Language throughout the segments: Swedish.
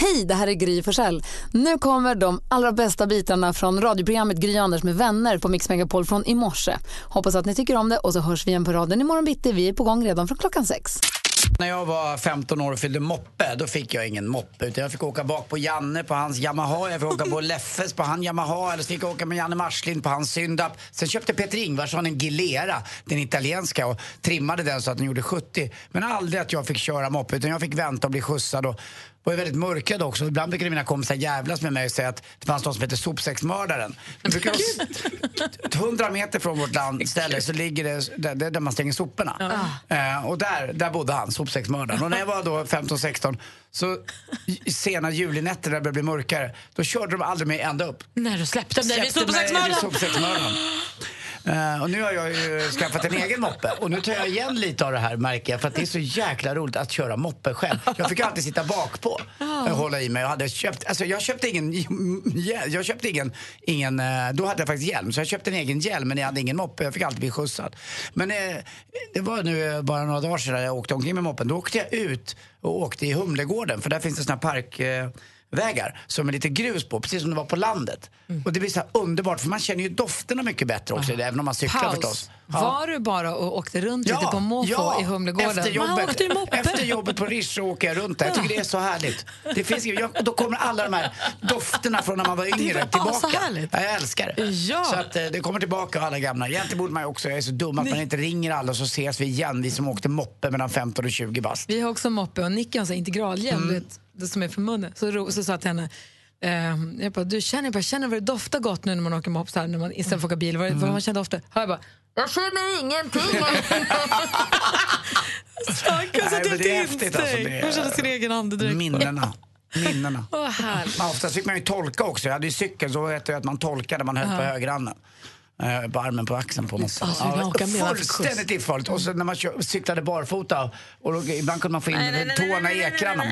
Hej, det här är Gry Forssell. Nu kommer de allra bästa bitarna från radioprogrammet Gry Anders med vänner på Mix Megapol från i morse. Hoppas att ni tycker om det och så hörs vi igen på raden imorgon bitti. Vi är på gång redan från klockan sex. När jag var 15 år och fyllde moppe, då fick jag ingen moppe. Utan jag fick åka bak på Janne på hans Yamaha, jag fick åka på Leffes på hans Yamaha, eller så fick jag åka med Janne Marslind på hans Syndap. Sen köpte Peter Ingvarsson en Gilera, den italienska, och trimmade den så att den gjorde 70. Men aldrig att jag fick köra moppe, utan jag fick vänta och bli skjutsad. Och var ju väldigt mörkrädd också. Ibland brukade mina kompisar jävlas med mig och säga att det fanns någon som heter sopsäcksmördaren. 100 meter från vårt land ställe så ligger det där, där där man stänger soporna. Eh, och där, där bodde han, sopsäcksmördaren. Och när jag var då 15-16 så sena julinätter när det började bli mörkare, då körde de aldrig mig ända upp. När du släppte Släppte mig vid sopsäcksmördaren. Eh, och nu har jag ju skaffat en egen moppe och nu tar jag igen lite av det här märker jag för att det är så jäkla roligt att köra moppe själv. Jag fick alltid sitta bak på och hålla i mig. Jag, hade köpt, alltså jag köpte ingen jag köpte ingen, ingen, eh, då hade jag faktiskt hjälm så jag köpte en egen hjälm men jag hade ingen moppe, jag fick alltid bli skjutsad. Men eh, det var nu eh, bara några dagar sedan jag åkte omkring med moppen. Då åkte jag ut och åkte i Humlegården för där finns det såna park... Eh, vägar som är lite grus på, precis som det var på landet. Och det blir så underbart för man känner ju dofterna mycket bättre också, även om man cyklar Paus. förstås. Ja. Var du bara och åkte runt lite på måfå i Humlegården? Efter jobbet, efter jobbet på Rish så åker jag runt där. Jag tycker det är så härligt. Det finns, jag, då kommer alla de här dofterna från när man var yngre tillbaka. Ja, jag älskar det. Ja. Så att eh, det kommer tillbaka alla gamla. Egentligen borde man också, jag är så dum att man inte ringer alla så ses vi igen, vi som åkte moppe mellan 15 och 20 bast. Vi har också moppe och Nicky har integralhjälm Mm. Vet, som är för munnen. Så, ro- så sa jag till henne, ehm, jag bara, du känner, jag bara, känner vad det doftar gott nu när man åker moppe så här, när man, istället för att åka bil. Vad, Mm. vad man känner ofta? Jag bara, jag känner ingenting. Stackars Nej, att jag inte alltså, insteg. Hon känner sin egen andedräkt. Minnena. Minnena. Men oftast fick man ju tolka också. Jag hade ju cykel så hette det att man tolkade, man höll på högerhanden. Eh, På armen på axeln på. Alltså, åker med, man får fullständigt livsfarligt. Och så när man kör, cyklade barfota och då, ibland kunde man få in Nej, nej, nej, tårna i ekrarna.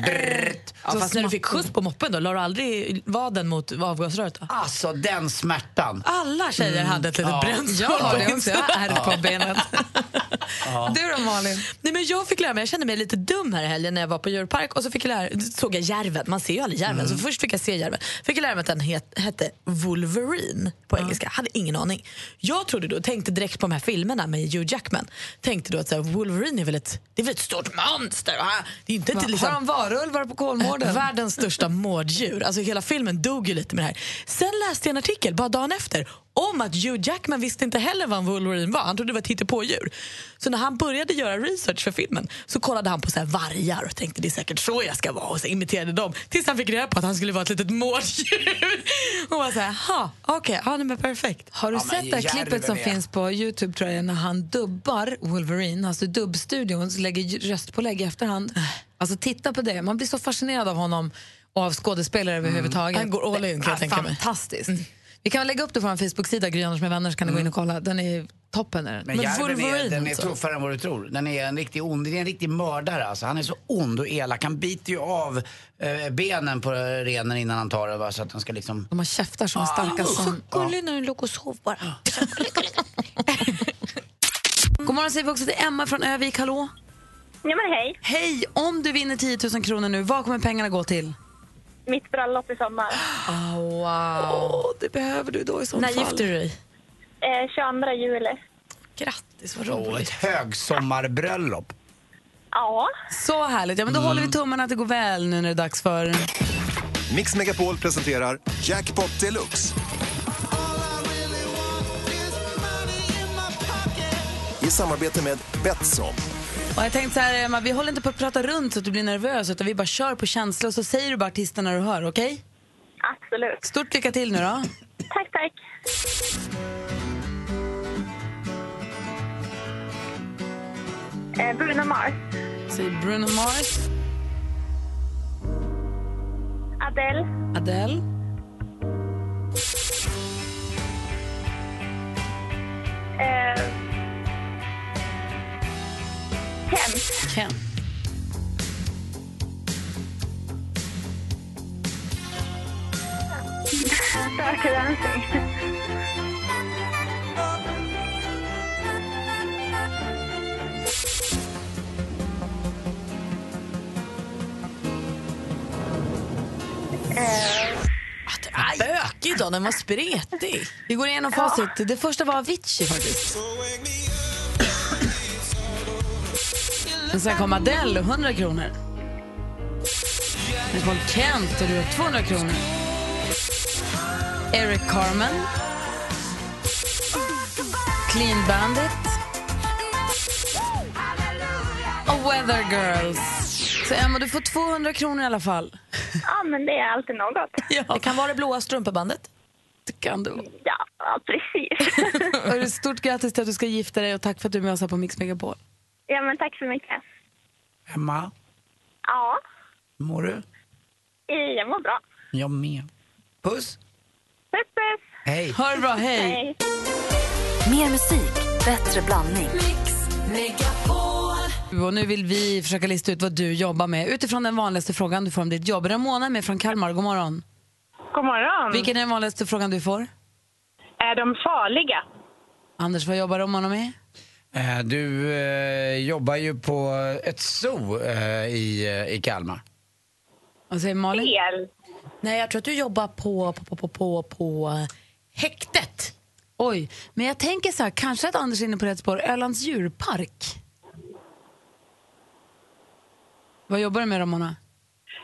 Ja, fast när du fick skjuts på moppen då, la du aldrig vaden mot avgasröret? Då? Alltså den smärtan. Alla tjejer hade ett litet Ja. bränt Jag har det också, jag har ärr på benet. Ja. Du då Malin? Nej, men jag fick lära mig, jag kände mig lite dum här i helgen när jag var på djurpark och så fick jag lära, såg jag järven, man ser ju aldrig järven, Mm. så först fick jag se järven. Fick jag lära mig att den het, hette Wolverine på engelska, hade ingen aning. Jag trodde då, tänkte direkt på de här filmerna med Hugh Jackman, tänkte då att så här, Wolverine är väl ett, det är väl ett stort monster? va? Det är inte ett, liksom, Har de varulvar på Kolmården? Världens största mårddjur. Alltså hela filmen dog ju lite med det här. Sen läste jag en artikel, bara dagen efter, om att Hugh Jackman visste inte heller vad en Wolverine var. Han trodde det var ett hittepådjur. Så när han började göra research för filmen så kollade han på så här vargar och tänkte det är säkert så jag ska vara och så imiterade dem. Tills han fick reda på att han skulle vara ett litet mårddjur. Och var så här, ha, okej, ja, nej, men perfekt. Har du Ja, sett det klippet som finns på Youtube tror jag, när han dubbar Wolverine, alltså dubbstudion, så lägger röstpålägg i efterhand. Alltså titta på det, man blir så fascinerad av honom och av skådespelare överhuvudtaget. Han går all in, kan jag Det är tänka mig. Fantastiskt. Vi kan lägga upp det på vår Facebook-sida, Gry Anders med vänner, så kan ni gå in och kolla. Den är toppen. Är den. Men, järven är, den är alltså. tuffare än vad du tror. Den är en riktig ond, en riktig mördare alltså. Han är så ond och elak. Han biter ju av eh, benen på renen innan han tar det va, så att den ska liksom... De har käftar som är starka som... Gullig när den låg och sov bara. God morgon säger vi också till Emma från Övik, hallå? Ja, men hej. Hej! Om du vinner 10 000 kronor nu, vad kommer pengarna gå till? Mitt bröllop i sommar. Wow! det behöver du då i så När fall. gifter du dig? Eh, 22 juli. Grattis, vad Åh, roligt. ett högsommarbröllop. Ja. Så härligt. Ja, men då håller vi tummarna att det går väl nu när det är dags för... Mix Megapol presenterar Jackpot Deluxe. I samarbete med Betsson. Och jag tänkte så här, Emma, vi håller inte på att prata runt så att du blir nervös utan vi bara kör på känsla och så säger du bara artisten när du hör, okej? Absolut. Stort lycka till nu då. Tack, tack. Eh, Bruno Mars. Säg Bruno Mars, Adele. Adele, Dancing. Bökig då, den var spretig. Vi går igenom facit. Det första var Avicii faktiskt. Och sen kom Adele, 100 kronor. Sen kom Kent och du har 200 kronor. Eric Carmen. Clean Bandit. Och Weather Girls. Så Emma, du får 200 kronor i alla fall. Ja, men det är alltid något. Det kan vara det blåa strumpebandet. Det kan du. Ja, ja, precis. Stort grattis till att du ska gifta dig och tack för att du är med oss här på Mix Megapol. Ja, men tack så mycket. Emma, Ja, hur mår du? jag mår bra. Jag med. Puss. Puss, puss. Hej. Ha det bra, hej! Hej. Mer musik, bättre blandning. Och nu vill vi försöka lista ut vad du jobbar med utifrån den vanligaste frågan du får om ditt jobb. Ramona är med från Kalmar. God morgon. God morgon. Vilken är den vanligaste frågan du får? Är de farliga? Anders, vad jobbar Ramona med? Eh, Du eh, jobbar ju på ett zoo eh, i, eh, i Kalmar. Vad säger Malin? Fel. Nej, jag tror att du jobbar på, på, på, på, på, på eh, häktet. Oj, men jag tänker så här, kanske att Anders är inne på rätt spår. Ölands djurpark. Vad jobbar du med Ramona?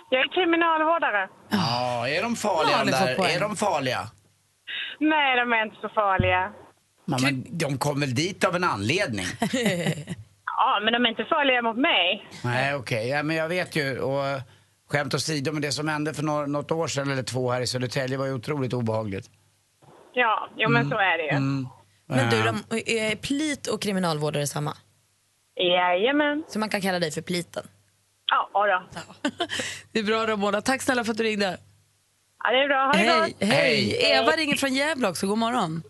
Jag är kriminalvårdare. Ja, är de farliga får där? poäng. Är de farliga? Nej, de är inte så farliga. Ja, men de kom väl dit av en anledning? Ja, men de är inte farliga mot mig. Nej, okej. Ja, men jag vet ju. Och skämt åsido, men det som hände för några, något år sedan eller två här i Södertälje var ju otroligt obehagligt. Ja, jo men så är det ju. Mm. Men du, Ram- är plit och kriminalvårdare samma? Jajamän. Så man kan kalla dig för pliten? Ja, då. Det är bra Ramona. Tack snälla för att du ringde. Ja, det är bra. Ha det Hej, gott. hej. Eva ringer från Gävle också. God morgon.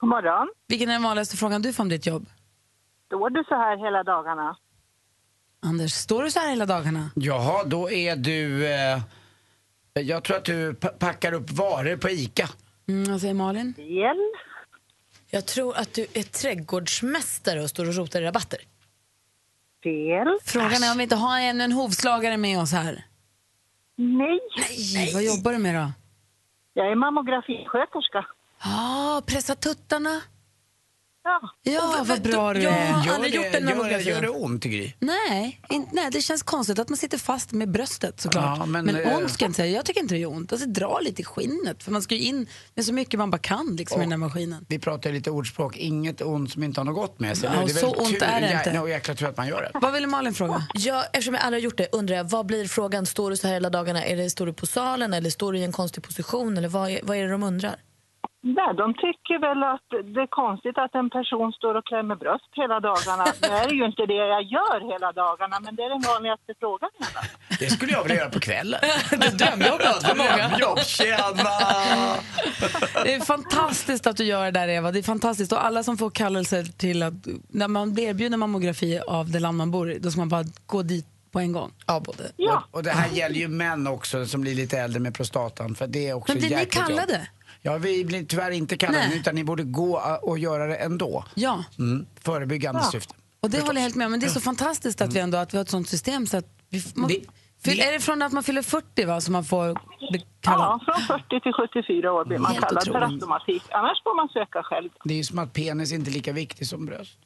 God morgon. Vilken är den vanligaste frågan du får om ditt jobb? Står du så här hela dagarna? Anders, står du så här hela dagarna? Jaha, då är du... Eh, jag tror att du pa- packar upp varor på ICA. Mm, vad säger Malin? Fel. Jag tror att du är trädgårdsmästare och står och rotar i rabatter. Fel. Frågan är om vi inte har ännu en hovslagare med oss här. Nej. Nej. Vad jobbar du med då? Jag är mammografisköterska. Ja, pressa tuttarna. Ja. Ja, vad bra du Jag är. har Gör aldrig det, gjort en gör, det- mammografi. gör det ont, Gry? Nej, in, nej, det känns konstigt att man sitter fast med bröstet såklart. Ja, men, men eh, ont ska jag inte säga. Jag tycker inte det är ont. Alltså, dra lite i skinnet för man ska ju in med så mycket man bara kan liksom, i den här maskinen. Vi pratar lite ordspråk. Inget ont som inte har något gott med sig. Ja, Det är väl så ont tur- är det jä- inte. Ja, jäkla tur att man gör det. Vad ville Malin fråga? Ja, eftersom jag aldrig har gjort det undrar jag, vad blir frågan? Står du så här hela dagarna? Är det, står du på salen eller står du i en konstig position? Eller vad är, vad är det de undrar? Nej, de tycker väl att det är konstigt att en person står och klämmer bröst hela dagarna. Nu är det ju inte det jag gör hela dagarna, men det är den vanligaste frågan. Det skulle jag vilja göra på kvällen. Det drömjobbet för många. Drömjobb, tjena! Det är fantastiskt att du gör det där Eva. Det är fantastiskt. Och alla som får kallelse till att, när man blir erbjuden mammografi av det land man bor i, då ska man bara gå dit på en gång. Ja, både. Ja. Och, och det här gäller ju män också som blir lite äldre med prostatan. För det är också Men blir ni jäkligt jobb. Ja, vi blir tyvärr inte kallade Nej. utan ni borde gå och göra det ändå. Ja, Mm. Förebyggande syfte. och det håller jag helt med om. Men det är så fantastiskt att vi ändå att vi har ett sånt system så att vi, man, Det- fyll, det- Är det från att man fyller 40 va, som man får bli kallad? Ja, från 40 till 74 år blir man Helt kallad per automatik. Annars får man söka själv. Det är ju som att penis inte är lika viktig som bröst.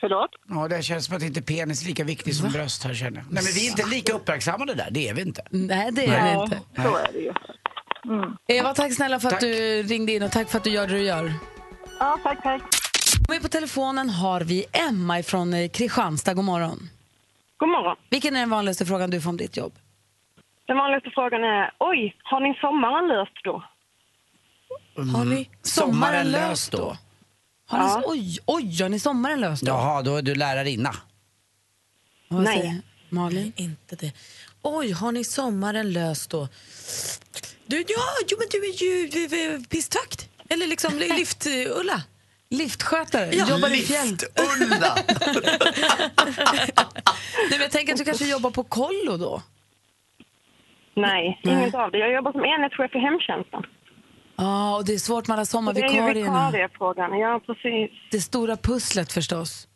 Förlåt? Ja, det känns som att inte penis är lika viktig som bröst här känner jag. Nej, men vi är inte lika uppmärksammade där, det är vi inte. Nej, det är det inte. Så är det ju. Eva, tack snälla för att Tack. du ringde in och tack för att du gör det du gör. Ja, tack, tack. Med på telefonen har vi Emma från eh, Kristianstad. God morgon. God morgon. Vilken är den vanligaste frågan du får om ditt jobb? Den vanligaste frågan är, oj, har ni sommaren löst då? Har ni Sommaren löst då? Har ni, oj, oj, har ni sommaren löst då? Jaha, då är du lärarinna. Vad Nej. säger Malin? Inte det. Oj, har ni sommaren löst då? Du, ja, jo, men du är ju pistvakt. Eller liksom lyft-Ulla. Liftskötare, jobbar i fjäll. Lift-Ulla! Nej, men jag tänker att du kanske jobbar på kollo då? Nej, inget av det. Jag jobbar som enhetschef i hemtjänsten. Ja, och det är svårt med alla Det är ju sommarvikarierna. vikariefrågan. Ja, precis. Det stora pusslet förstås.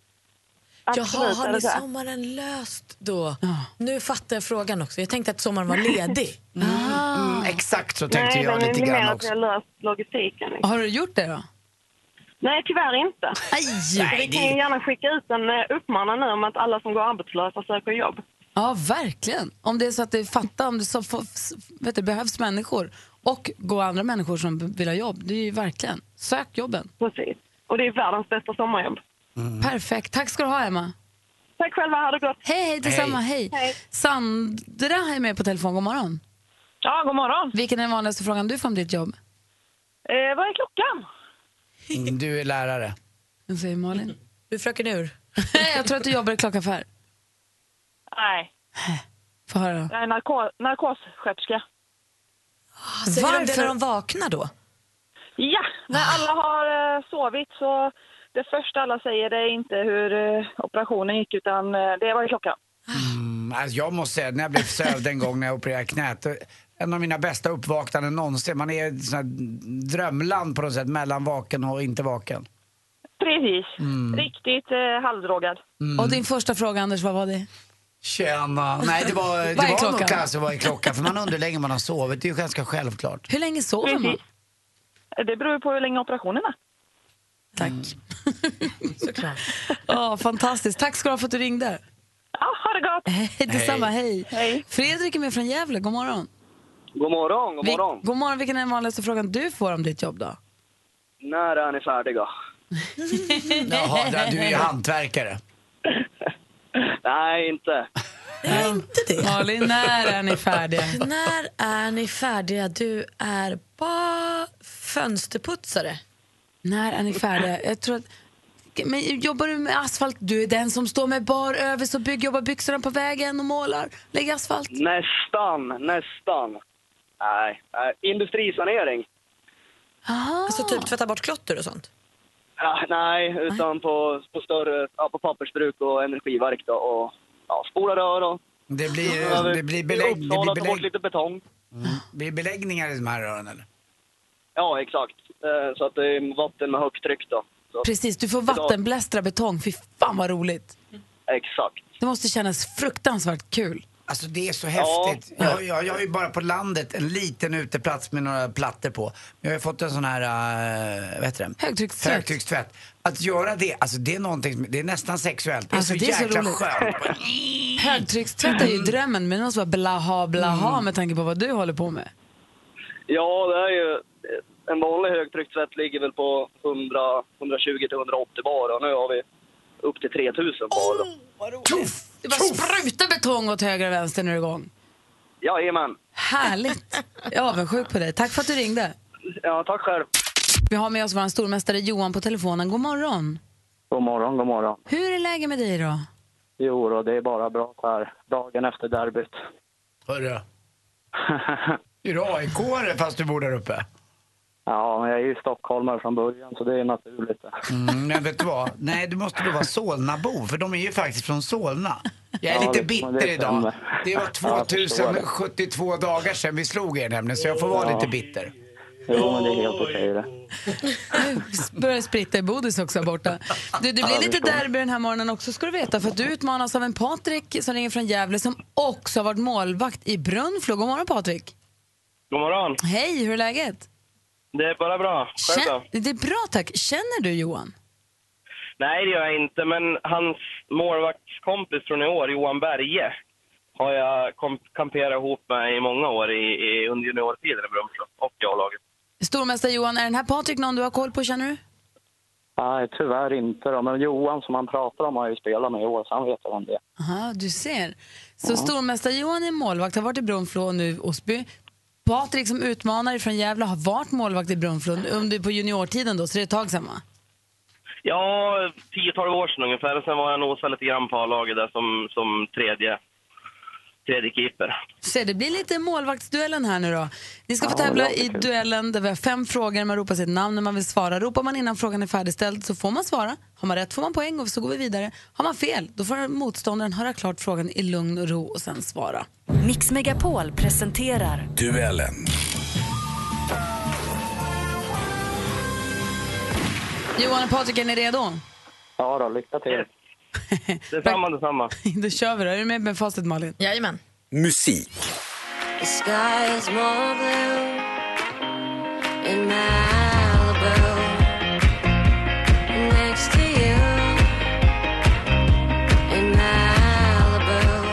Absolut, Jaha, har ni sommaren löst då? Nu fattar jag frågan också. Jag tänkte att sommaren var ledig. Mm, exakt så tänkte Nej, jag men lite det är mer grann att också. har löst logistiken. liksom. Har du gjort det då? Nej, tyvärr inte. Aj! Så vi kan ju gärna skicka ut en eh, uppmanan nu om att alla som går arbetslösa söker jobb. Ja, verkligen. Om det är så att det fattar, om det så, vet du, behövs människor och går andra människor som vill ha jobb, det är ju verkligen. Sök jobben. Precis. Och det är världens bästa sommarjobb. Perfekt. Tack ska du ha, Emma. Tack själva, ha det gott. Hej, hej detsamma. Hej. Hej. Sandra är med på telefon. God morgon. Ja, god morgon. Vilken är den vanligaste frågan du får om ditt jobb? Eh, vad är klockan? Mm, Du är lärare. Jag säger Malin. Du är fröken Ur. jag tror att du jobbar i klockaffär. Nej, Få höra då. jag är narko- narkossköterska. De det Varför? när de vaknar då? Ja, när alla har eh, sovit så det första alla säger det är inte hur eh, operationen gick utan eh, det var ju klockan. Mm, alltså jag måste säga, när jag blev sövd en gång när jag opererade knät, en av mina bästa uppvaknanden någonsin. Man är i drömland på något sätt, mellan vaken och inte vaken. Precis. Mm. Riktigt eh, halvdrogad. Och din första fråga, Anders, vad var det? Tjena! Nej, det var, det var nog klockan? kanske vad är klockan, för man undrar hur länge man har sovit. Det är ju ganska självklart. Hur länge sover man? Precis. Det beror ju på hur länge operationen är. Tack. Såklart. Ja, fantastiskt. Tack ska du ha för att du ringde. Ja, ha det gott! Hej, detsamma. Hej. Hej. Fredrik är med från Gävle. God morgon. God morgon, god Vi- morgon. God morgon. Vilken är den vanligaste frågan du får om ditt jobb då? När är ni färdiga? Jaha, du är ju hantverkare. Nej, inte. Nej, inte det. Malin, när är ni färdiga? När är ni färdiga? Du är bara fönsterputsare. När är ni färdiga? Jag tror att... Men jobbar du med asfalt? Du är den som står med bar över och bygger, jobbar byxorna på vägen och målar, lägger asfalt. Nästan, nästan. Nej, nej. industrisanering. Alltså typ tvätta bort klotter och sånt? Ja, nej, utan på, på större, ja, på pappersbruk och energiverk då, och ja, spola rör och... Det blir, det blir, belägg, det blir, belägg, lite betong. blir det beläggningar i de här rören eller? Ja, exakt. Eh, Så att det är vatten med högt tryck då. Så, Precis, du får vattenblästra betong. Fy fan vad roligt. Exakt. Det måste kännas fruktansvärt kul. Alltså det är så häftigt. Jag, jag, jag har ju bara på landet en liten uteplats med några plattor på. Men jag har ju fått en sån här, uh, vad heter det? Högtryckstvätt. Högtryckstvätt. Att göra det, alltså det är någonting, som- det är nästan sexuellt. Det är Alltså, så det är så jäkla roligt. skönt. Högtryckstvätt är ju drömmen, men det måste vara blaha blaha Mm. med tanke på vad du håller på med. Ja, det är ju... En vanlig högtryckstvätt ligger väl på 100, 120 till 180 bar och nu har vi upp till 3000 bar. då. Du bara sprutar betong åt höger och vänster när du är igång. Jajamän. Härligt. Jag är avundsjuk på dig. Tack för att du ringde. Ja, tack själv. Vi har med oss vår stormästare Johan på telefonen. God morgon. God morgon, god morgon. Hur är läget med dig då? Jo, då, det är bara bra här dagen efter derbyt. Hörru. Är du aik fast du bor där uppe? Ja, men jag är ju stockholmare från början så det är naturligt. Mm, men vet du vad? Nej, du måste då vara Solnabo, för de är ju faktiskt från Solna. Jag är Ja, lite bitter det idag. Det var Ja, jag förstår det. 2072 dagar sedan vi slog er nämligen, så jag får vara Ja. lite bitter. Jo, men det är helt okej det. Börjar spritta i bodis också här borta. Du, det blir Ja, lite derby den här morgonen också ska du veta. För att du utmanas av en Patrik som ringer från Gävle som också har varit målvakt i Brunflo. God morgon Patrik. God morgon. Hej, hur är läget? Det är bara bra. Själv då? Det är bra tack. Känner du Johan? Nej, det gör jag inte. Men hans målvaktskompis från i år, Johan Berge, har jag kom- kamperat ihop med i många år i, i, under juniortiden i Brunflo och i A-laget. Stormästare Johan, är den här Patrik någon du har koll på känner du? Nej, tyvärr inte då. Men Johan som han pratar om har ju spelat med i år så han vet om det. Aha, du ser. Så stormästare Johan är målvakt, har varit i Brunflo och nu Osby. Patrik som utmanare från Gävle har varit målvakt i Brunflo under, på juniortiden då, så det är ett tag sedan va? Ja, 10-12 år sedan ungefär. Sen var jag nosade lite grann på A-laget där som, som tredje, tredje keeper. Se, det blir lite målvaktsduellen här nu då. Ni ska få Ja, tävla i kul. duellen där vi har fem frågor. Man ropar sitt namn när man vill svara. Ropar man innan frågan är färdigställd så får man svara. Har man rätt får man poäng och så går vi vidare. Har man fel då får motståndaren höra klart frågan i lugn och ro och sen svara. Mix Megapol presenterar Duellen. Johan och Patrik, är ni redo? Ja då, lycka till. Detsamma, detsamma. då kör vi då. Är du med med facit Malin? Jajamän. Musik. The sky is more blue in Malibu. Next to you in Malibu.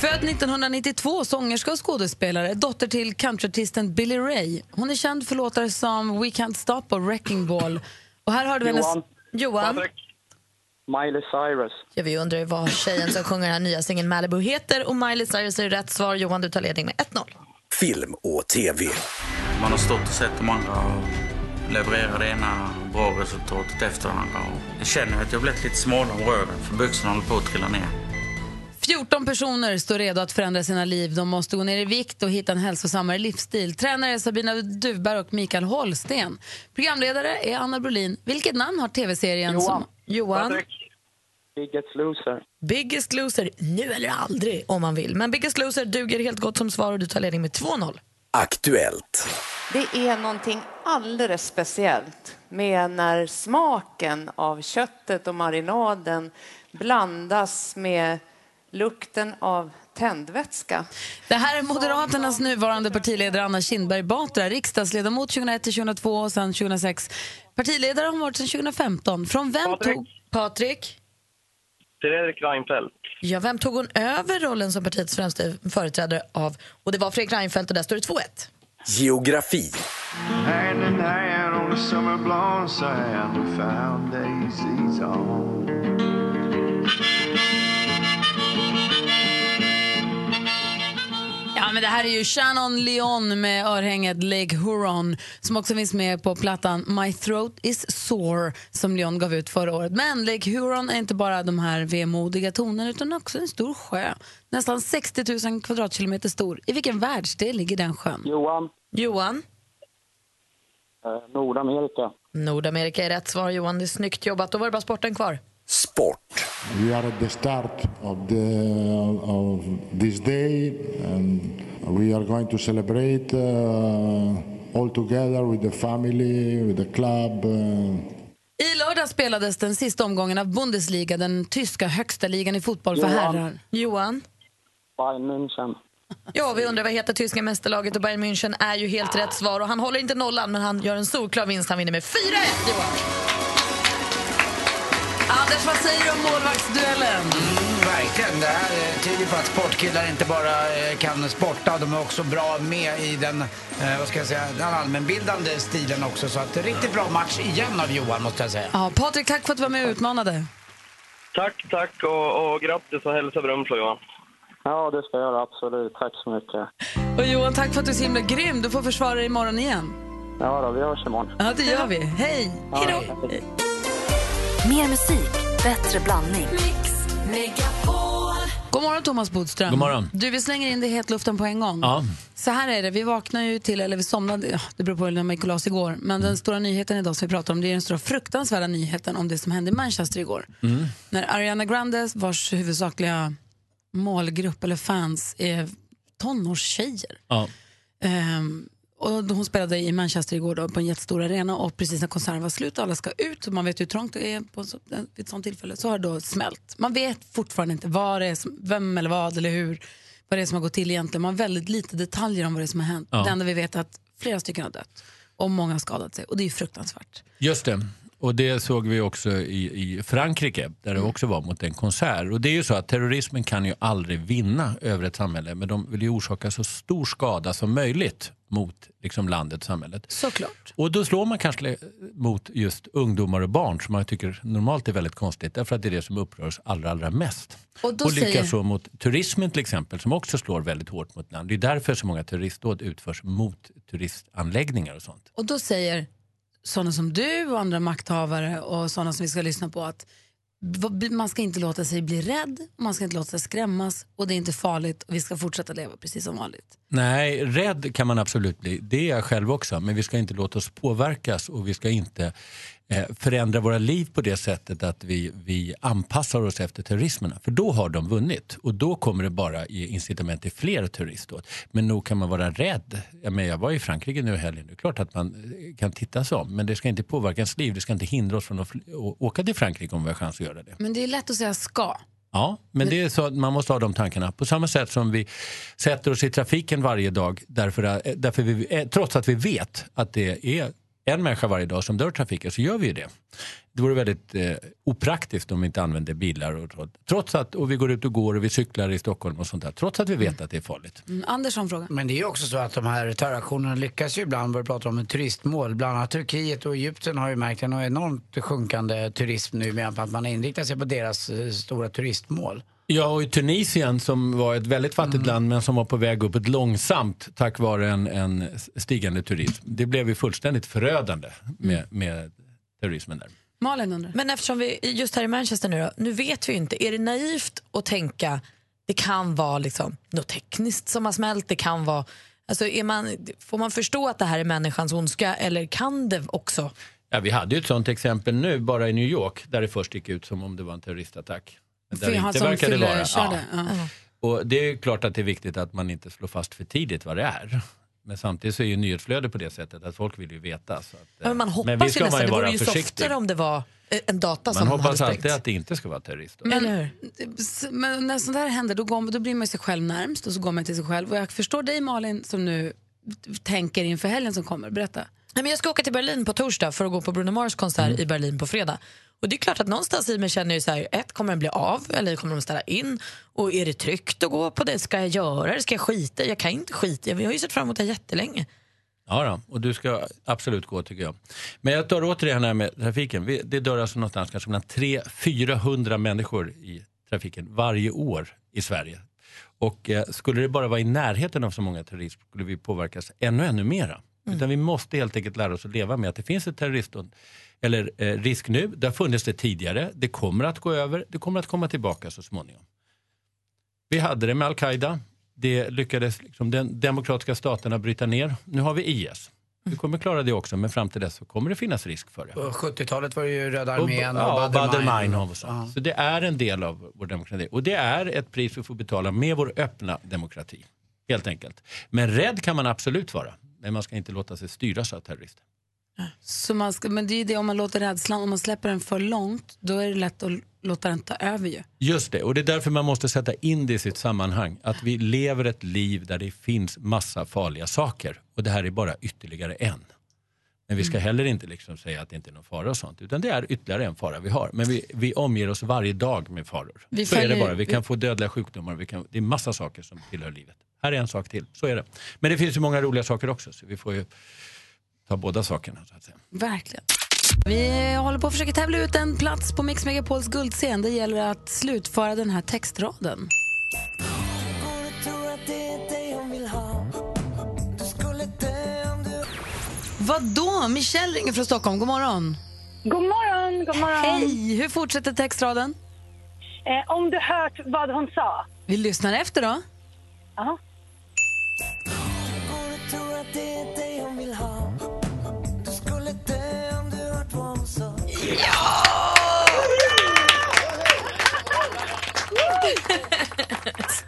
Född 1992, sångerska och skådespelare, dotter till countryartisten Billy Ray. Hon är känd för låtar som We Can't Stop och Wrecking Ball. Och här hörde vi hennes... Johan. Johan. Miley Cyrus. Ja, vi undrar vad tjejen som sjunger den här nya singeln Malibu heter och Miley Cyrus är rätt svar. Johan, du tar ledning med 1-0. Film och TV. Man har stått och sett de andra leverera det ena bra resultatet efter det andra. Jag känner att jag blivit lite smalare om röven för byxorna håller på att trilla ner. 14 personer står redo att förändra sina liv. De måste gå ner i vikt och hitta en hälsosammare livsstil. Tränare är Sabina Duvberg och Mikael Holsten. Programledare är Anna Brolin. Vilket namn har tv-serien? Johan. Som... Johan. Biggest loser. Biggest Loser, nu eller aldrig om man vill. Men Biggest Loser duger helt gott som svar och du tar ledning med 2-0. Aktuellt. Det är någonting alldeles speciellt med när smaken av köttet och marinaden blandas med lukten av tändvätska. Det här är Moderaternas nuvarande partiledare Anna Kinberg Batra, riksdagsledamot 2001-2002 och sen 2006. Partiledare har hon varit sedan 2015. Från vem Patrik. tog... Patrik? Fredrik Reinfeldt. Ja, vem tog hon över rollen som partiets främste företrädare av? Och det var Fredrik Reinfeldt och där står det 2-1. Geografi. Hand in hand on the summer blonde sand, found daisies on. Men det här är ju Shannon Leon med örhänget Lake Huron som också finns med på plattan My throat is sore som Leon gav ut förra året. Men Lake Huron är inte bara de här vemodiga tonerna utan också en stor sjö. Nästan 60 000 kvadratkilometer stor. I vilken världsdel ligger den sjön? Johan. Johan? Eh, Nordamerika. Nordamerika är rätt svar, Johan. Det är snyggt jobbat. Då var det bara sporten kvar. Sport. We are at the start of, the, of this day and we are going to celebrate uh, all together with the family, with the club. Uh. I lördag spelades den sista omgången av Bundesliga, den tyska högsta ligan i fotboll för Johan. herrar. Johan? Bayern München. Ja, vi undrar vad heter tyska mästerlaget och Bayern München är ju helt rätt svar. Och han håller inte nollan, men han gör en solklar vinst. Han vinner med 4-1, Johan. Anders, vad säger du om målvaktsduellen? Mm, verkligen. Det här eh, tyder på att sportkillar inte bara eh, kan sporta, de är också bra med i den, eh, vad ska jag säga, den allmänbildande stilen också. Så att, riktigt bra match igen av Johan måste jag säga. Ja, Patrik, tack för att du var med och utmanade. Tack, tack och, och grattis och hälsa Brunflo, Johan. Ja, det ska jag göra. Absolut. Tack så mycket. Och Johan, tack för att du är så himla grym. Du får försvara dig imorgon igen. Ja, då, vi hörs imorgon. Ja, det gör vi. Hej! Ja, Hej då! Mer musik, bättre blandning. God morgon, Thomas Bodström. God morgon. Du, vi slänger in det i hetluften på en gång. Ja. Så här är det, vi vaknar ju till, eller vi somnade, ja, det beror på när man gick och la sig igår, men den stora nyheten idag som vi pratar om, det är den stora fruktansvärda nyheten om det som hände i Manchester igår. Mm. När Ariana Grande, vars huvudsakliga målgrupp eller fans är tonårstjejer, Ja. Ehm, och hon spelade i Manchester igår då, på en jättestor arena och precis när konserten var slut och alla ska ut, och man vet hur trångt det är på så, vid ett sånt tillfälle, så har det då smält. Man vet fortfarande inte vad det är som, vem eller vad eller hur, vad det är som har gått till egentligen. Man har väldigt lite detaljer om vad det är som har hänt. Ja. Det enda vi vet är att flera stycken har dött och många har skadat sig och det är fruktansvärt. Just det. Och det såg vi också i, i Frankrike där det också var mot en konsert. Och det är ju så att terrorismen kan ju aldrig vinna över ett samhälle men de vill ju orsaka så stor skada som möjligt mot liksom, landet, samhället. Såklart. Och då slår man kanske mot just ungdomar och barn som man tycker normalt är väldigt konstigt därför att det är det som upprör oss allra, allra mest. Och och säger- likaså mot turismen till exempel som också slår väldigt hårt mot land. Det är därför så många terroristdåd utförs mot turistanläggningar och sånt. Och då säger sådana som du och andra makthavare och sådana som vi ska lyssna på att man ska inte låta sig bli rädd, man ska inte låta sig skrämmas och det är inte farligt och vi ska fortsätta leva precis som vanligt. Nej, rädd kan man absolut bli. Det är jag själv också. Men vi ska inte låta oss påverkas och vi ska inte förändra våra liv på det sättet att vi, vi anpassar oss efter terrorismerna. För då har de vunnit och då kommer det bara ge incitament till fler terroristdåd. Men nog kan man vara rädd. Jag, men jag var i Frankrike nu i helgen. Det är klart att man eh, kan titta sig om. Men det ska inte påverka ens liv. Det ska inte hindra oss från att åka till Frankrike om vi har chans att göra det. Men det är lätt att säga ska. Ja, men det är så att man måste ha de tankarna. På samma sätt som vi sätter oss i trafiken varje dag därför, att- därför vi, eh, trots att vi vet att det är en människa varje dag som dör i trafiken så gör vi ju det. Det vore väldigt eh, opraktiskt om vi inte använde bilar. Och, trots att, och vi går ut och går och vi cyklar i Stockholm och sånt där. Trots att vi vet att det är farligt. Mm, Anders har en fråga. Men det är ju också så att de här terroraktionerna lyckas ju ibland, du pratar om ett turistmål. Bland annat Turkiet och Egypten har ju märkt en enormt sjunkande turism nu med att man inriktar sig på deras eh, stora turistmål. Ja, och i Tunisien som var ett väldigt fattigt land men som var på väg uppåt långsamt tack vare en, en stigande turism. Det blev ju fullständigt förödande med, med terrorismen där. Malin undrar. Men eftersom vi just här i Manchester nu då, nu vet vi ju inte, är det naivt att tänka det kan vara liksom något tekniskt som har smält, det kan vara, alltså är man, får man förstå att det här är människans ondska eller kan det också Ja, vi hade ju ett sånt exempel nu bara i New York där det först gick ut som om det var en terroristattack. Men Där det inte fyller- vara. körde, ja. Och det är klart att det är viktigt att man inte slår fast för tidigt vad det är. Men samtidigt så är ju nyhetsflödet på det sättet att folk vill ju veta. Så att, Ja, men man hoppas men vi ju ska nästan, man ju det vore ju försiktig. softare om det var eh, en data Man som hade hoppas sprängts. alltid att det inte ska vara terrorist. Men, men när sånt här händer då, går, man- då blir man sig själv närmst och så går man till sig själv. Och jag förstår dig Malin som nu tänker inför helgen som kommer. Berätta. Nej, men jag ska åka till Berlin på torsdag för att gå på Bruno Mars konsert Mm. i Berlin på fredag. Och det är klart att någonstans i mig känner ju så här, ett, kommer den bli av eller kommer de ställa in? Och är det tryggt att gå på det? Ska jag göra det? Ska jag skita? Jag kan inte skita. Jag har ju sett fram emot det här jättelänge. Ja, då, och du ska absolut gå tycker jag. Men jag tar återigen det här med trafiken. Det dör alltså någonstans kanske mellan 300-400 människor i trafiken varje år i Sverige. Och eh, skulle det bara vara i närheten av så många terrorister skulle vi påverkas ännu, ännu mera. Utan vi måste helt enkelt lära oss att leva med att det finns ett terroristdåd eller eh, risk nu. Det har funnits det tidigare. Det kommer att gå över. Det kommer att komma tillbaka så småningom. Vi hade det med al-Qaida. Det lyckades liksom den demokratiska staterna bryta ner. Nu har vi IS. Vi kommer klara det också, men fram till dess så kommer det finnas risk för det. På 70-talet var det ju Röda armén och, ja, och Baader Baader-Meinhof så. Så det är en del av vår demokrati. Och det är ett pris vi får betala med vår öppna demokrati. Helt enkelt. Men rädd kan man absolut vara. Men man ska inte låta sig styras av terrorister. Så man ska, men det är ju det om man låter rädslan, om man släpper den för långt då är det lätt att låta den ta över ju. Just det, och det är därför man måste sätta in det i sitt sammanhang. Att vi lever ett liv där det finns massa farliga saker. Och det här är bara ytterligare en. Men vi ska Mm. heller inte liksom säga att det inte är någon fara och sånt. Utan det är ytterligare en fara vi har. Men vi, vi omger oss varje dag med faror. Vi så är det bara. Vi kan få dödliga sjukdomar. Vi kan, det är massa saker som tillhör livet. Här är en sak till. Så är det. Men det finns ju många roliga saker också. Så vi får ju ta båda sakerna. Så att säga. Verkligen. Vi håller på att försöka tävla ut en plats på Mix Megapols guldscen. Det gäller att slutföra den här textraden. Vad då? Michelle ringer från Stockholm. God morgon. God morgon, god morgon. Hej! Hur fortsätter textraden? Eh, om du hört vad hon sa. Vi lyssnar efter då. Aha.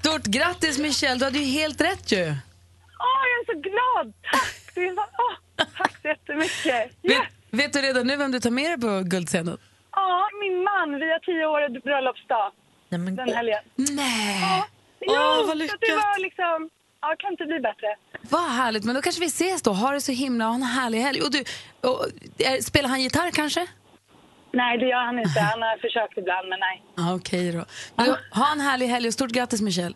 Stort grattis Michelle, du hade ju helt rätt ju. Åh, jag är så glad! Tack! Det så, åh, tack så jättemycket. Vet, vet du redan nu vem du tar med dig på guldscenen? Ja, min man. Vi har tio år bröllopsdag den helgen. Nej! Ja, Åh, ja, vad så lyckat. Det var liksom... Ja, kan inte bli bättre. Vad härligt, men då kanske vi ses då. Ha det så himla, ha en härlig helg. Och du, och, är, spelar han gitarr kanske? Nej, det gör han inte. Han har försökt ibland, men nej. Ja, Okej då. Men du, ha en härlig helg och stort grattis Michelle.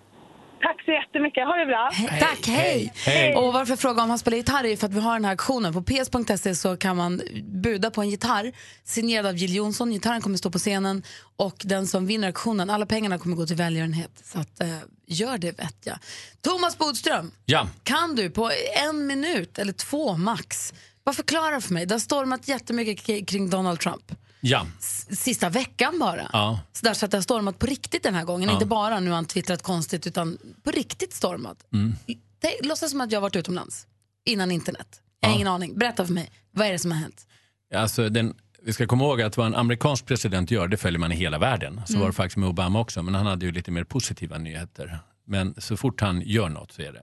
Tack så jättemycket. Ha det bra. Tack, hej. Och varför jag frågar om han spelar gitarr är för att vi har den här aktionen. På ps.se så kan man buda på en gitarr signerad av Jill Johnson. Gitarren kommer stå på scenen och den som vinner auktionen, alla pengarna kommer gå till välgörenhet. Så att, eh, gör det vet jag. Thomas Bodström, Ja. kan du på en minut eller två max bara förklara för mig, det har stormat jättemycket kring Donald Trump. Ja. sista veckan bara. ja. Så, där, så att det har stormat på riktigt den här gången. Ja. Inte bara nu har han twittrat konstigt, utan på riktigt stormat. Mm. Det, låtsas som att jag varit utomlands innan internet. Jag har ingen aning. Berätta för mig, vad är det som har hänt? Alltså den, vi ska komma ihåg att vad en amerikansk president gör, det följer man i hela världen. Så Mm. var det faktiskt med Obama också, men han hade ju lite mer positiva nyheter. Men så fort han gör något så är det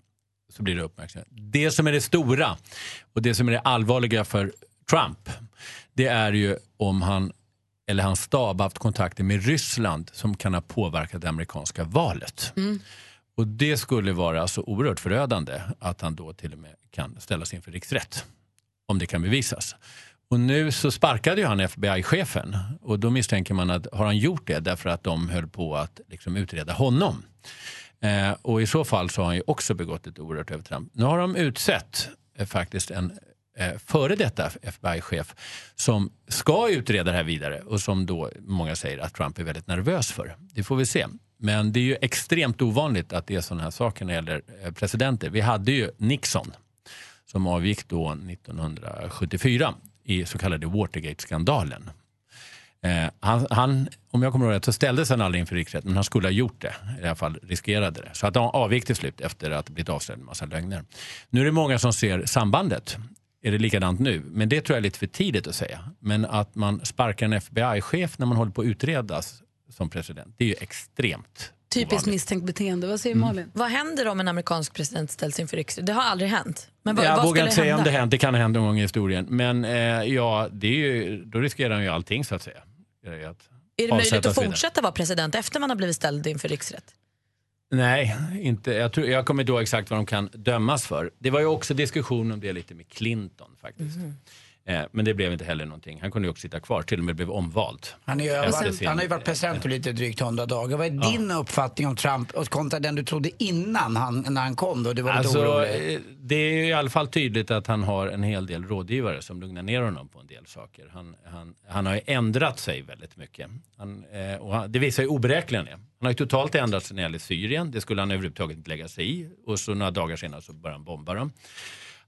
så blir det uppmärksamhet. Det som är det stora och det som är det allvarliga för Trump, det är ju om han eller hans stab haft kontakter med Ryssland som kan ha påverkat det amerikanska valet. Och det skulle vara så oerhört förödande att han då till och med kan ställas inför riksrätt. Om det kan bevisas. Och nu så sparkade ju han FBI-chefen och då misstänker man att har han gjort det därför att de höll på att liksom utreda honom. Eh, och i så fall så har han ju också begått ett oerhört övertramp. Nu har de utsett eh, faktiskt en eh, före detta FBI-chef som ska utreda det här vidare och som då många säger att Trump är väldigt nervös för. Det får vi se. Men det är ju extremt ovanligt att det är sådana här saker när det gäller eh, presidenter. Vi hade ju Nixon som avgick då 1974 i så kallade Watergate-skandalen. Eh, han, han, om jag kommer ihåg rätt så ställdes han aldrig inför riksrätt men han skulle ha gjort det. I alla fall riskerade det. Så att han avgick till slut efter att ha blivit avslöjad en massa lögner. Nu är det många som ser sambandet. Är det likadant nu? Men det tror jag är lite för tidigt att säga. Men att man sparkar en FBI-chef när man håller på att utredas som president, det är ju extremt Typiskt misstänkt beteende. Vad säger Malin? Vad händer om en amerikansk president ställs inför riksrätt? Det har aldrig hänt. Men vad, jag vad vågar inte säga om hända? det hänt, det kan ha hänt någon gång i historien. Men eh, ja, det är ju, då riskerar han ju allting så att säga. Att Är det möjligt att fortsätta vara president efter man har blivit ställd inför riksrätt? Nej, inte. Jag, tror, jag kommer inte ihåg exakt vad de kan dömas för. Det var ju också diskussion om det lite med Clinton faktiskt. Mm men det blev inte heller någonting. Han kunde ju också sitta kvar, till och med blev omvald. Han, är ju, varit, han har ju varit president för lite drygt 100 dagar. Vad är din uppfattning om Trump och kontra den du trodde innan han, när han kom då? Du var Alltså, orolig. eh, det är i alla fall tydligt att han har en hel del rådgivare som lugnar ner honom på en del saker. Han, han, han har ju ändrat sig väldigt mycket. Han, eh, och han, det visar ju oberäkneligen det. Han har ju totalt ändrat sig när det gäller Syrien. Det skulle han överhuvudtaget inte lägga sig i. Och så några dagar senare så började han bomba dem.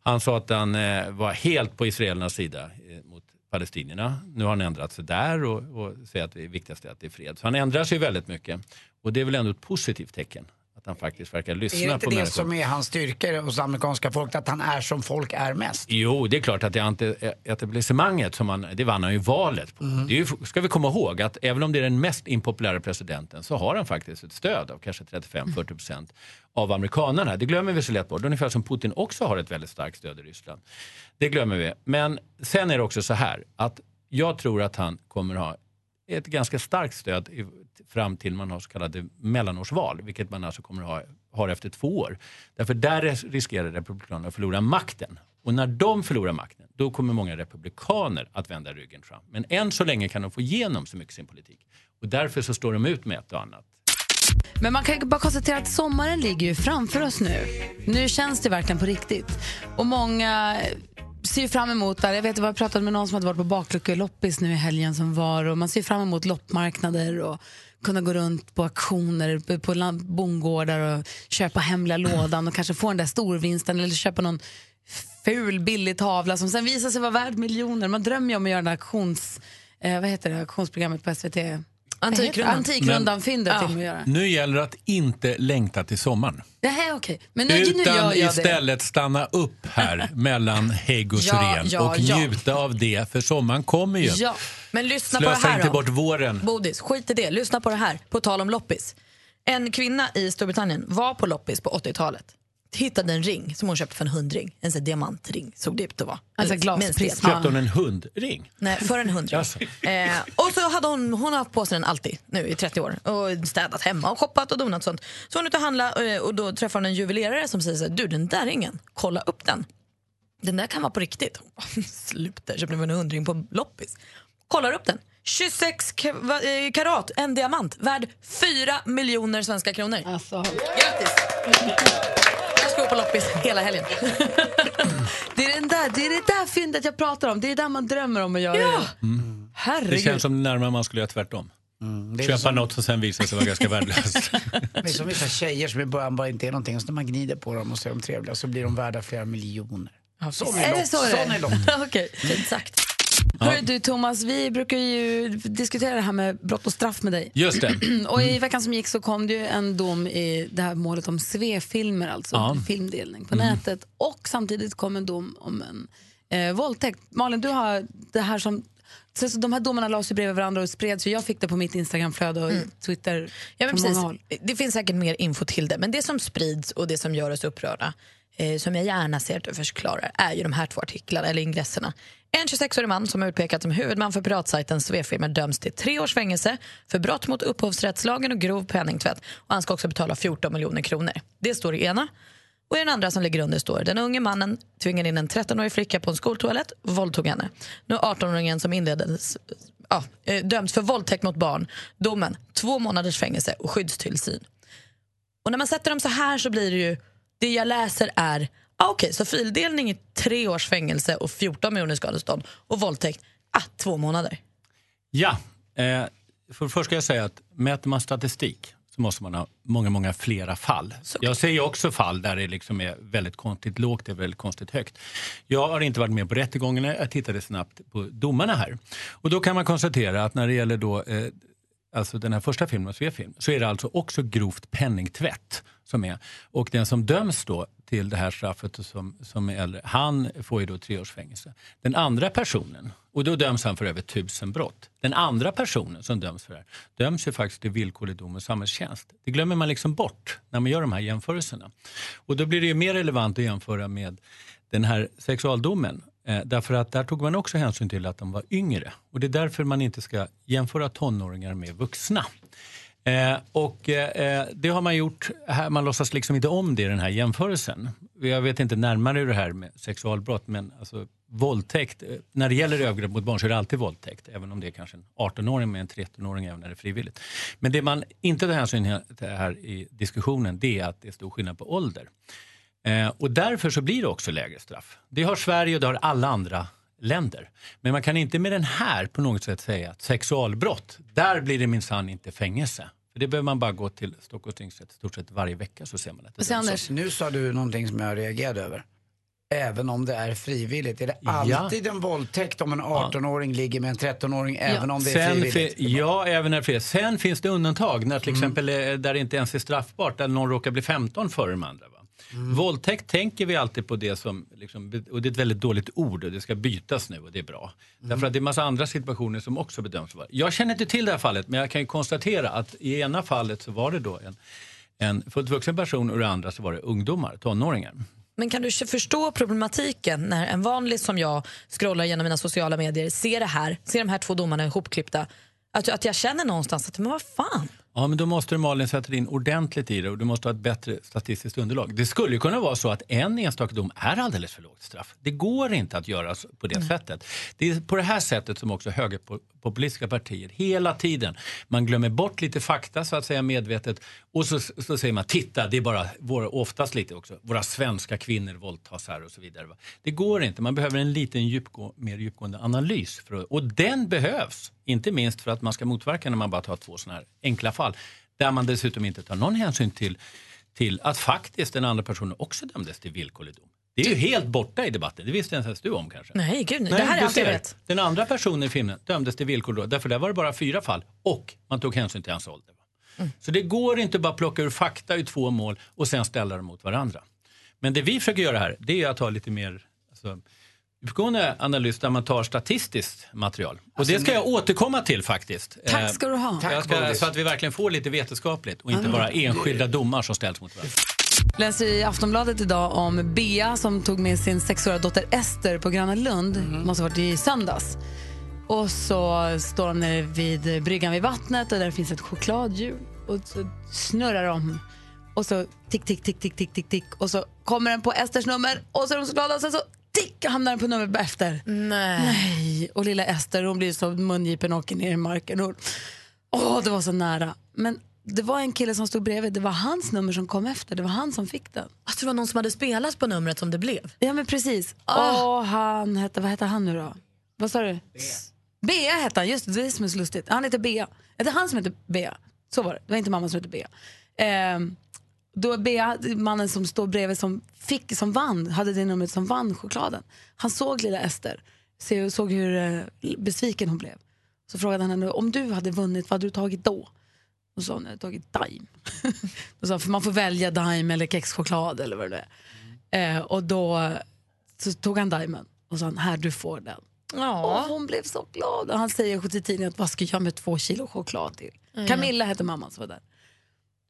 Han sa att han eh, var helt på israelernas sida eh, mot palestinierna. Nu har han ändrat sig där och, och säger att det viktigaste är att det är fred. Så han ändrar sig väldigt mycket. Och det är väl ändå ett positivt tecken. Att han faktiskt verkar lyssna är det inte på det människor. som är hans styrka hos amerikanska folket? Att han är som folk är mest? Jo, det är klart att det ante- etablissemanget, som han, det vann han ju valet på. Mm. Det är ju, ska vi komma ihåg att även om det är den mest impopulära presidenten så har han faktiskt ett stöd av kanske 35-40 procent av amerikanerna. Det glömmer vi så lätt bort. Ungefär som Putin också har ett väldigt starkt stöd i Ryssland. Det glömmer vi. Men sen är det också så här att jag tror att han kommer ha ett ganska starkt stöd fram till man har så kallade mellanårsval, vilket man alltså kommer ha har efter två år. Därför där riskerar Republikanerna att förlora makten. Och när de förlorar makten, då kommer många republikaner att vända ryggen Trump. Men än så länge kan de få igenom så mycket sin politik. Och därför så står de ut med ett och annat. Men man kan ju bara konstatera att sommaren ligger ju framför oss nu. Nu känns det verkligen på riktigt. Och många ser ju fram emot det. Jag vet att jag pratade med någon som hade varit på bakluckeloppis nu i helgen som var och man ser fram emot loppmarknader och kunna gå runt på auktioner på land- bondgårdar och köpa hemliga lådan och kanske få den där storvinsten eller köpa någon ful billig tavla som sen visar sig vara värd miljoner. Man drömmer ju om att göra det där auktions, eh, vad heter det, auktionsprogrammet på SVT? Antikrundan. Antikrundan-fyndet Men- vill man göra. Nu gäller det att inte längta till sommaren. Det här är okej. Men nu, nu gör Utan jag istället stanna upp här mellan Hägg och Ja, Syrén ja, och ja. njuta av det, för sommaren kommer ju. det. Ja. Men lyssna på det Slösa här inte då. bort våren. Bodis, skit i det. Lyssna på det här. På tal om loppis. En kvinna i Storbritannien var på loppis på 80-talet. Hittade en ring som hon köpte för en hundring. En sån diamantring såg det ut att vara. Alltså Eller glasprisma. Köpte hon en hundring? Nej, för en hundring. Alltså. Eh, och så hade hon, hon har haft på sig den alltid nu i 30 år och städat hemma och shoppat och donat och sånt. Så hon är ute och handla eh, och då träffar hon en juvelerare som säger så här, du den där ringen, kolla upp den. Den där kan vara på riktigt. Sluta, köpte en hundring på loppis. Kollar upp den. 26 ka- va- eh, karat, en diamant, värd 4 miljoner svenska kronor. Alltså. Grattis! Ska gå på loppis hela helgen. Det är, den där, det är det där fyndet jag pratar om. Det är det där man drömmer om att göra. Ja. Det Herregud. känns som närmare man skulle göra tvärtom. Mm, det Köpa som- något som sen visar sig vara ganska värdelöst. Det är som vissa tjejer som i början bara inte är någonting. Så när man gnider på dem och så är de trevliga så blir de värda flera miljoner. Sån Är är det så det är? Sån är. Okej. Fint sagt. Hörru du Thomas, vi brukar ju diskutera det här med brott och straff med dig. Just det. och i veckan som gick så kom det ju en dom i det här målet om svefilmer, alltså Ja. filmdelning på Mm. nätet. Och samtidigt kom en dom om en eh, våldtäkt. Malin, du har det här som så så de här domarna lades ju bredvid varandra och spreds. Jag fick det på mitt Instagramflöde och Twitter Mm. Ja, men precis. Det finns säkert mer info till det, men det som sprids och det som gör oss upprörda, eh, som jag gärna ser att du förklarar, är ju de här två artiklarna, eller ingresserna. En 26-årig man som är utpekad som huvudman för piratsajten Svefilmer döms till tre års fängelse för brott mot upphovsrättslagen och grov penningtvätt. Och han ska också betala 14 miljoner kronor. Det står i ena. Och i den andra som ligger under står den unge mannen tvingade in en 13-årig flicka på en skoltoalett och våldtog henne. Nu 18-åringen som inleddes ja, eh, döms för våldtäkt mot barn. Domen två månaders fängelse och skyddstillsyn. Och när man sätter dem så här så blir det ju, det jag läser är, ah, okej så fildelning är tre års fängelse och 14 miljoner skadestånd och våldtäkt, ah, två månader. Ja, eh, för först ska jag säga att mäter man statistik så måste man ha många, många flera fall. Jag ser ju också fall där det liksom är väldigt konstigt lågt och väldigt konstigt högt. Jag har inte varit med på rättegångarna, jag tittade snabbt på domarna här. Och då kan man konstatera att när det gäller då, eh, alltså den här första filmen, Svefilm, så är det alltså också grovt penningtvätt som är. Och den som döms då till det här straffet som, som är äldre, han får ju då tre års fängelse. Den andra personen, och då döms han för över tusen brott. Den andra personen som döms för det här döms ju faktiskt till villkorlig dom och samhällstjänst. Det glömmer man liksom bort när man gör de här jämförelserna. Och då blir det ju mer relevant att jämföra med den här sexualdomen. Eh, därför att där tog man också hänsyn till att de var yngre. Och det är därför man inte ska jämföra tonåringar med vuxna. Eh, och eh, det har man gjort, här, man låtsas liksom inte om det i den här jämförelsen. Jag vet inte närmare hur det här med sexualbrott men alltså våldtäkt, eh, när det gäller övergrepp mot barn så är det alltid våldtäkt. Även om det är kanske en 18-åring med en 13-åring även när det är frivilligt. Men det man inte tar hänsyn till här i diskussionen det är att det är stor skillnad på ålder. Eh, och därför så blir det också lägre straff. Det har Sverige och det har alla andra länder. Men man kan inte med den här på något sätt säga att sexualbrott, där blir det minsann inte fängelse. För det behöver man bara gå till Stockholms tingsrätt stort sett varje vecka så ser man att det så. Anders? Nu sa du någonting som jag reagerade över. Även om det är frivilligt. Är det Ja. alltid en våldtäkt om en 18-åring ligger med en 13-åring även om det är Sen frivilligt? fi- ja, även när det är frivilligt. Sen finns det undantag när till exempel eh, där det inte ens är straffbart, där någon råkar bli 15 före de andra. Va? Våldtäkt tänker vi alltid på det som, liksom, och det är ett väldigt dåligt ord och det ska bytas nu och det är bra. Därför att det är massa andra situationer som också bedöms vara. Jag känner inte till det här fallet men jag kan ju konstatera att i ena fallet så var det då en, en fullt vuxen person och i det andra så var det ungdomar, tonåringar. Men kan du förstå problematiken när en vanlig som jag scrollar genom mina sociala medier ser det här, ser de här två domarna ihopklippta, att, att jag känner någonstans att men vad fan, Ja, men då måste du Malin sätta in ordentligt i det och du måste ha ett bättre statistiskt underlag. Det skulle kunna vara så att en enstaka dom är alldeles för lågt straff. Det går inte att göra på det sättet. Det är på det här sättet som också högerpopulistiska partier hela tiden, man glömmer bort lite fakta så att säga medvetet och så, så säger man titta det är bara, våra, oftast lite också, våra svenska kvinnor våldtas här och så vidare. Det går inte, man behöver en liten djupgå, mer djupgående analys att, och den behövs. Inte minst för att man ska motverka när man bara tar två sådana här enkla fall. Där man dessutom inte tar någon hänsyn till, till att faktiskt den andra personen också dömdes till villkorlig dom. Det är ju helt borta i debatten, det visste inte ens du om kanske. nej gud, det här är allt jag vet. Den andra personen i filmen dömdes till villkorlig dom, därför där var det bara fyra fall och man tog hänsyn till hans ålder. Mm. Så det går inte bara plocka ur fakta i två mål och sen ställa dem mot varandra. Men det vi försöker göra här, det är att ha lite mer alltså, djupgående analys där man tar statistiskt material. Och det ska jag återkomma till faktiskt. Tack Eh, ska du ha. jag ska, så att vi verkligen får lite vetenskapligt och inte bara enskilda domar som ställs mot varandra. läser i Aftonbladet idag om Bea som tog med sin sexåriga dotter Ester på Gröna Lund. Mhm. måste ha varit i söndags. Och så står de nere vid bryggan vid vattnet och där finns ett chokladhjul. Och så snurrar de. Och så tick, tick, tick, tick, tick, tick, tick. Och så kommer den på Esters nummer och så är de så glada och sen så tick hamnar den på numret efter. Nej. Nej. Och lilla Ester hon blir så mungipen och åker ner i marken. Och, åh, det var så nära. Men det var en kille som stod bredvid. Det var hans nummer som kom efter. Det var han som fick den. Att det var någon som hade spelat på numret som det blev. Ja men precis. Åh, han hette, vad hette han nu då? Vad sa du? Bea hette han, just det, det är det som är så lustigt. Han heter Bea. Det är han som heter Bea. Så var det, det var inte mamma som hette Bea. Ehm, då Bea, mannen som står bredvid som, fick, som vann, hade det numret som vann chokladen. Han såg lilla Ester såg hur eh, besviken hon blev. Så frågade han henne, om du hade vunnit, vad hade du tagit då? Och så sa hon, jag hade tagit Daim. Då sa han, för man får välja Daim eller kexchoklad eller vad det är. Eh, och då så tog han Daimen och sa, här du får den. Och hon blev så glad. Och han säger till tidningen, att vad ska jag med två kilo choklad till? Mm. Camilla hette mamman som var där.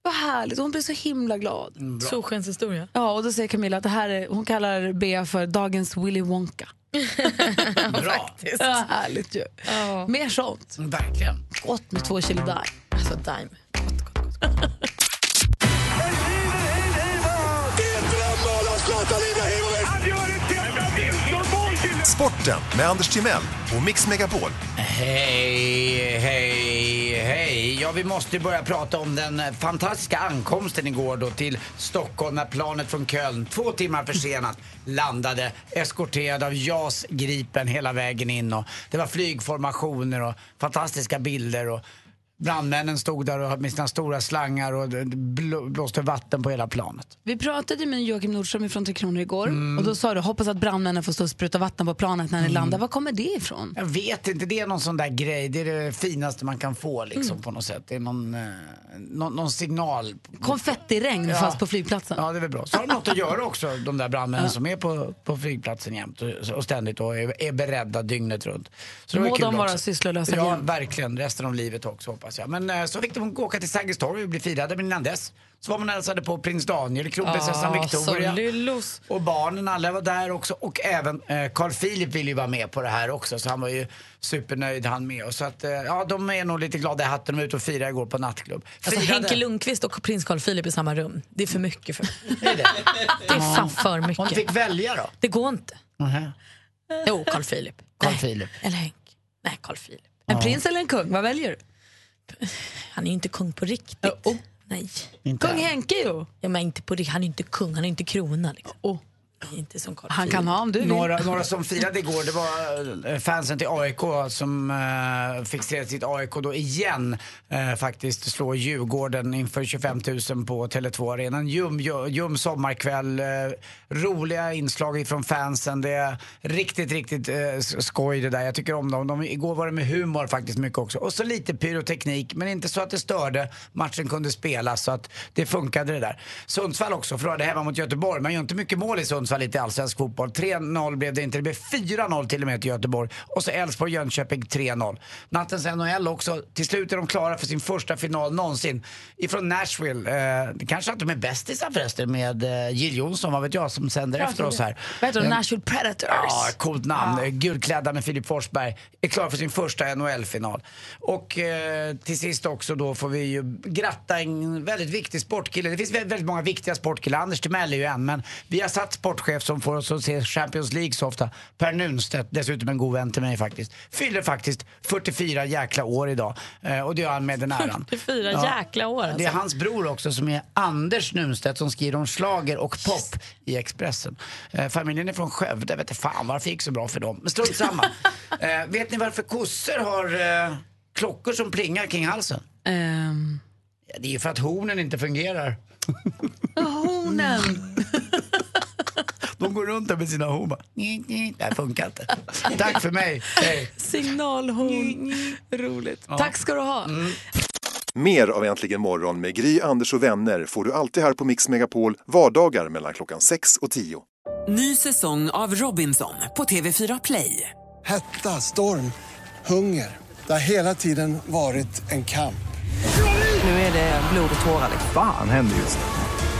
Vad härligt, hon blev så himla glad. Solskenshistoria. Ja, och då säger Camilla att det här är, hon kallar Bea för dagens Willy Wonka. Bra. Ja, härligt ju. Mer sånt. Verkligen. Gott med två kilo Daim. Alltså Daim. Sporten med Anders Timell och Mix Megapol. Hej, hej, hej. Ja, vi måste börja prata om den fantastiska ankomsten igår då till Stockholm när planet från Köln, två timmar försenat, landade eskorterad av JAS Gripen hela vägen in och det var flygformationer och fantastiska bilder och brandmännen stod där och med sina stora slangar och blåste vatten på hela planet. Vi pratade med Joakim Nordström från Tre Kronor igår Mm. och då sa du hoppas att brandmännen får stå och spruta vatten på planet när ni landar. Var kommer det ifrån? Jag vet inte, det är någon sån där grej. Det är det finaste man kan få liksom Mm. på något sätt. Det är någon, eh, någon, någon signal. Konfettiregn Ja. fast på flygplatsen. Ja, det är väl bra. Så har de något att göra också, de där brandmännen Ja. som är på, på flygplatsen jämt och, och ständigt och är, är beredda dygnet runt. Så Må de vara också. sysslolösa Ja, verkligen. Resten av livet också hoppas jag. Men eh, så fick de åka till Sergels torg och bli firade, men innan dess så var man hälsade på prins Daniel, kronprinsessan Ah, Victoria. Och barnen, alla var där också. Och även eh, Carl Philip ville ju vara med på det här också, så han var ju supernöjd han med. Och så att, eh, ja, de är nog lite glada i hatten. De var ute och firade igår på nattklubb. Alltså, Firade- Henke Lundqvist och prins Carl Philip i samma rum. Det är för mycket för mig. Det är fan för mycket. Hon fick välja då? Det går inte. Mhm. Jo, Carl Philip. Carl Nej. Philip. Eller Henk. Nej, Carl Philip. En prins eller en kung? Vad väljer du? Han är ju inte kung på riktigt. Nej. Inte Kung. Henke ju. Ja, men inte på, han är ju inte kung, han är inte krona. Liksom. Inte som Carl Han kan ha om du vill. Några, några som firade igår, det var eh, fansen till AIK som eh, fick se sitt AIK då igen eh, faktiskt slå Djurgården inför 25 000 på Tele2-arenan. Ljum, ljum, ljum sommarkväll, eh, roliga inslag från fansen. Det är riktigt, riktigt eh, skoj det där. Jag tycker om dem. De, igår var det med humor faktiskt mycket också. Och så lite pyroteknik, men inte så att det störde. Matchen kunde spelas så att det funkade det där. Sundsvall också förlorade hemma mot Göteborg. Man gör inte mycket mål i Sundsvall lite i allsvensk fotboll. 3-0 blev det inte, det blev 4-0 till och med till Göteborg. Och så Elfsborg-Jönköping 3-0. Nattens NHL också. Till slut är de klara för sin första final någonsin. Ifrån Nashville. Eh, kanske att de är bästisar förresten med eh, Jill Johnson, vad vet jag, som sänder efter oss här. Vad heter de? Eh, Nashville Predators. Ja, coolt namn. Ja. Gulklädda med Filip Forsberg är klar för sin första NHL-final. Och eh, till sist också då får vi ju gratta en väldigt viktig sportkille. Det finns väldigt, många viktiga sportkillar. Anders Timell är ju en, men vi har satt sportchef som får oss att se Champions League så ofta. Per Nunstedt, dessutom en god vän till mig faktiskt, fyller faktiskt 44 jäkla år idag. Eh, och det gör han med den äran. 44 jäkla år alltså. Det är hans bror också som är Anders Nunstedt som skriver om slager och pop i Expressen. Eh, familjen är från Skövde, vet inte fan varför det gick så bra för dem. Men strunt samma. eh, vet ni varför kossor har eh, klockor som plingar kring halsen? Ehm, Ja, det är ju för att hornen inte fungerar. hornen. De går runt där med sina horn bara, "Nj, nj." Det här funkar inte. Tack för mig, hej. Signalhorn. Roligt. Tack ska du ha. Mer av Äntligen morgon med Gry, Anders och vänner får du alltid här på Mix Megapol vardagar mellan klockan 6 och 10. Ny säsong av Robinson på TV4 Play. Hetta, storm, hunger. Det har hela tiden varit en kamp. Nu är det blod och tårar. liksom. Fan händer just nu.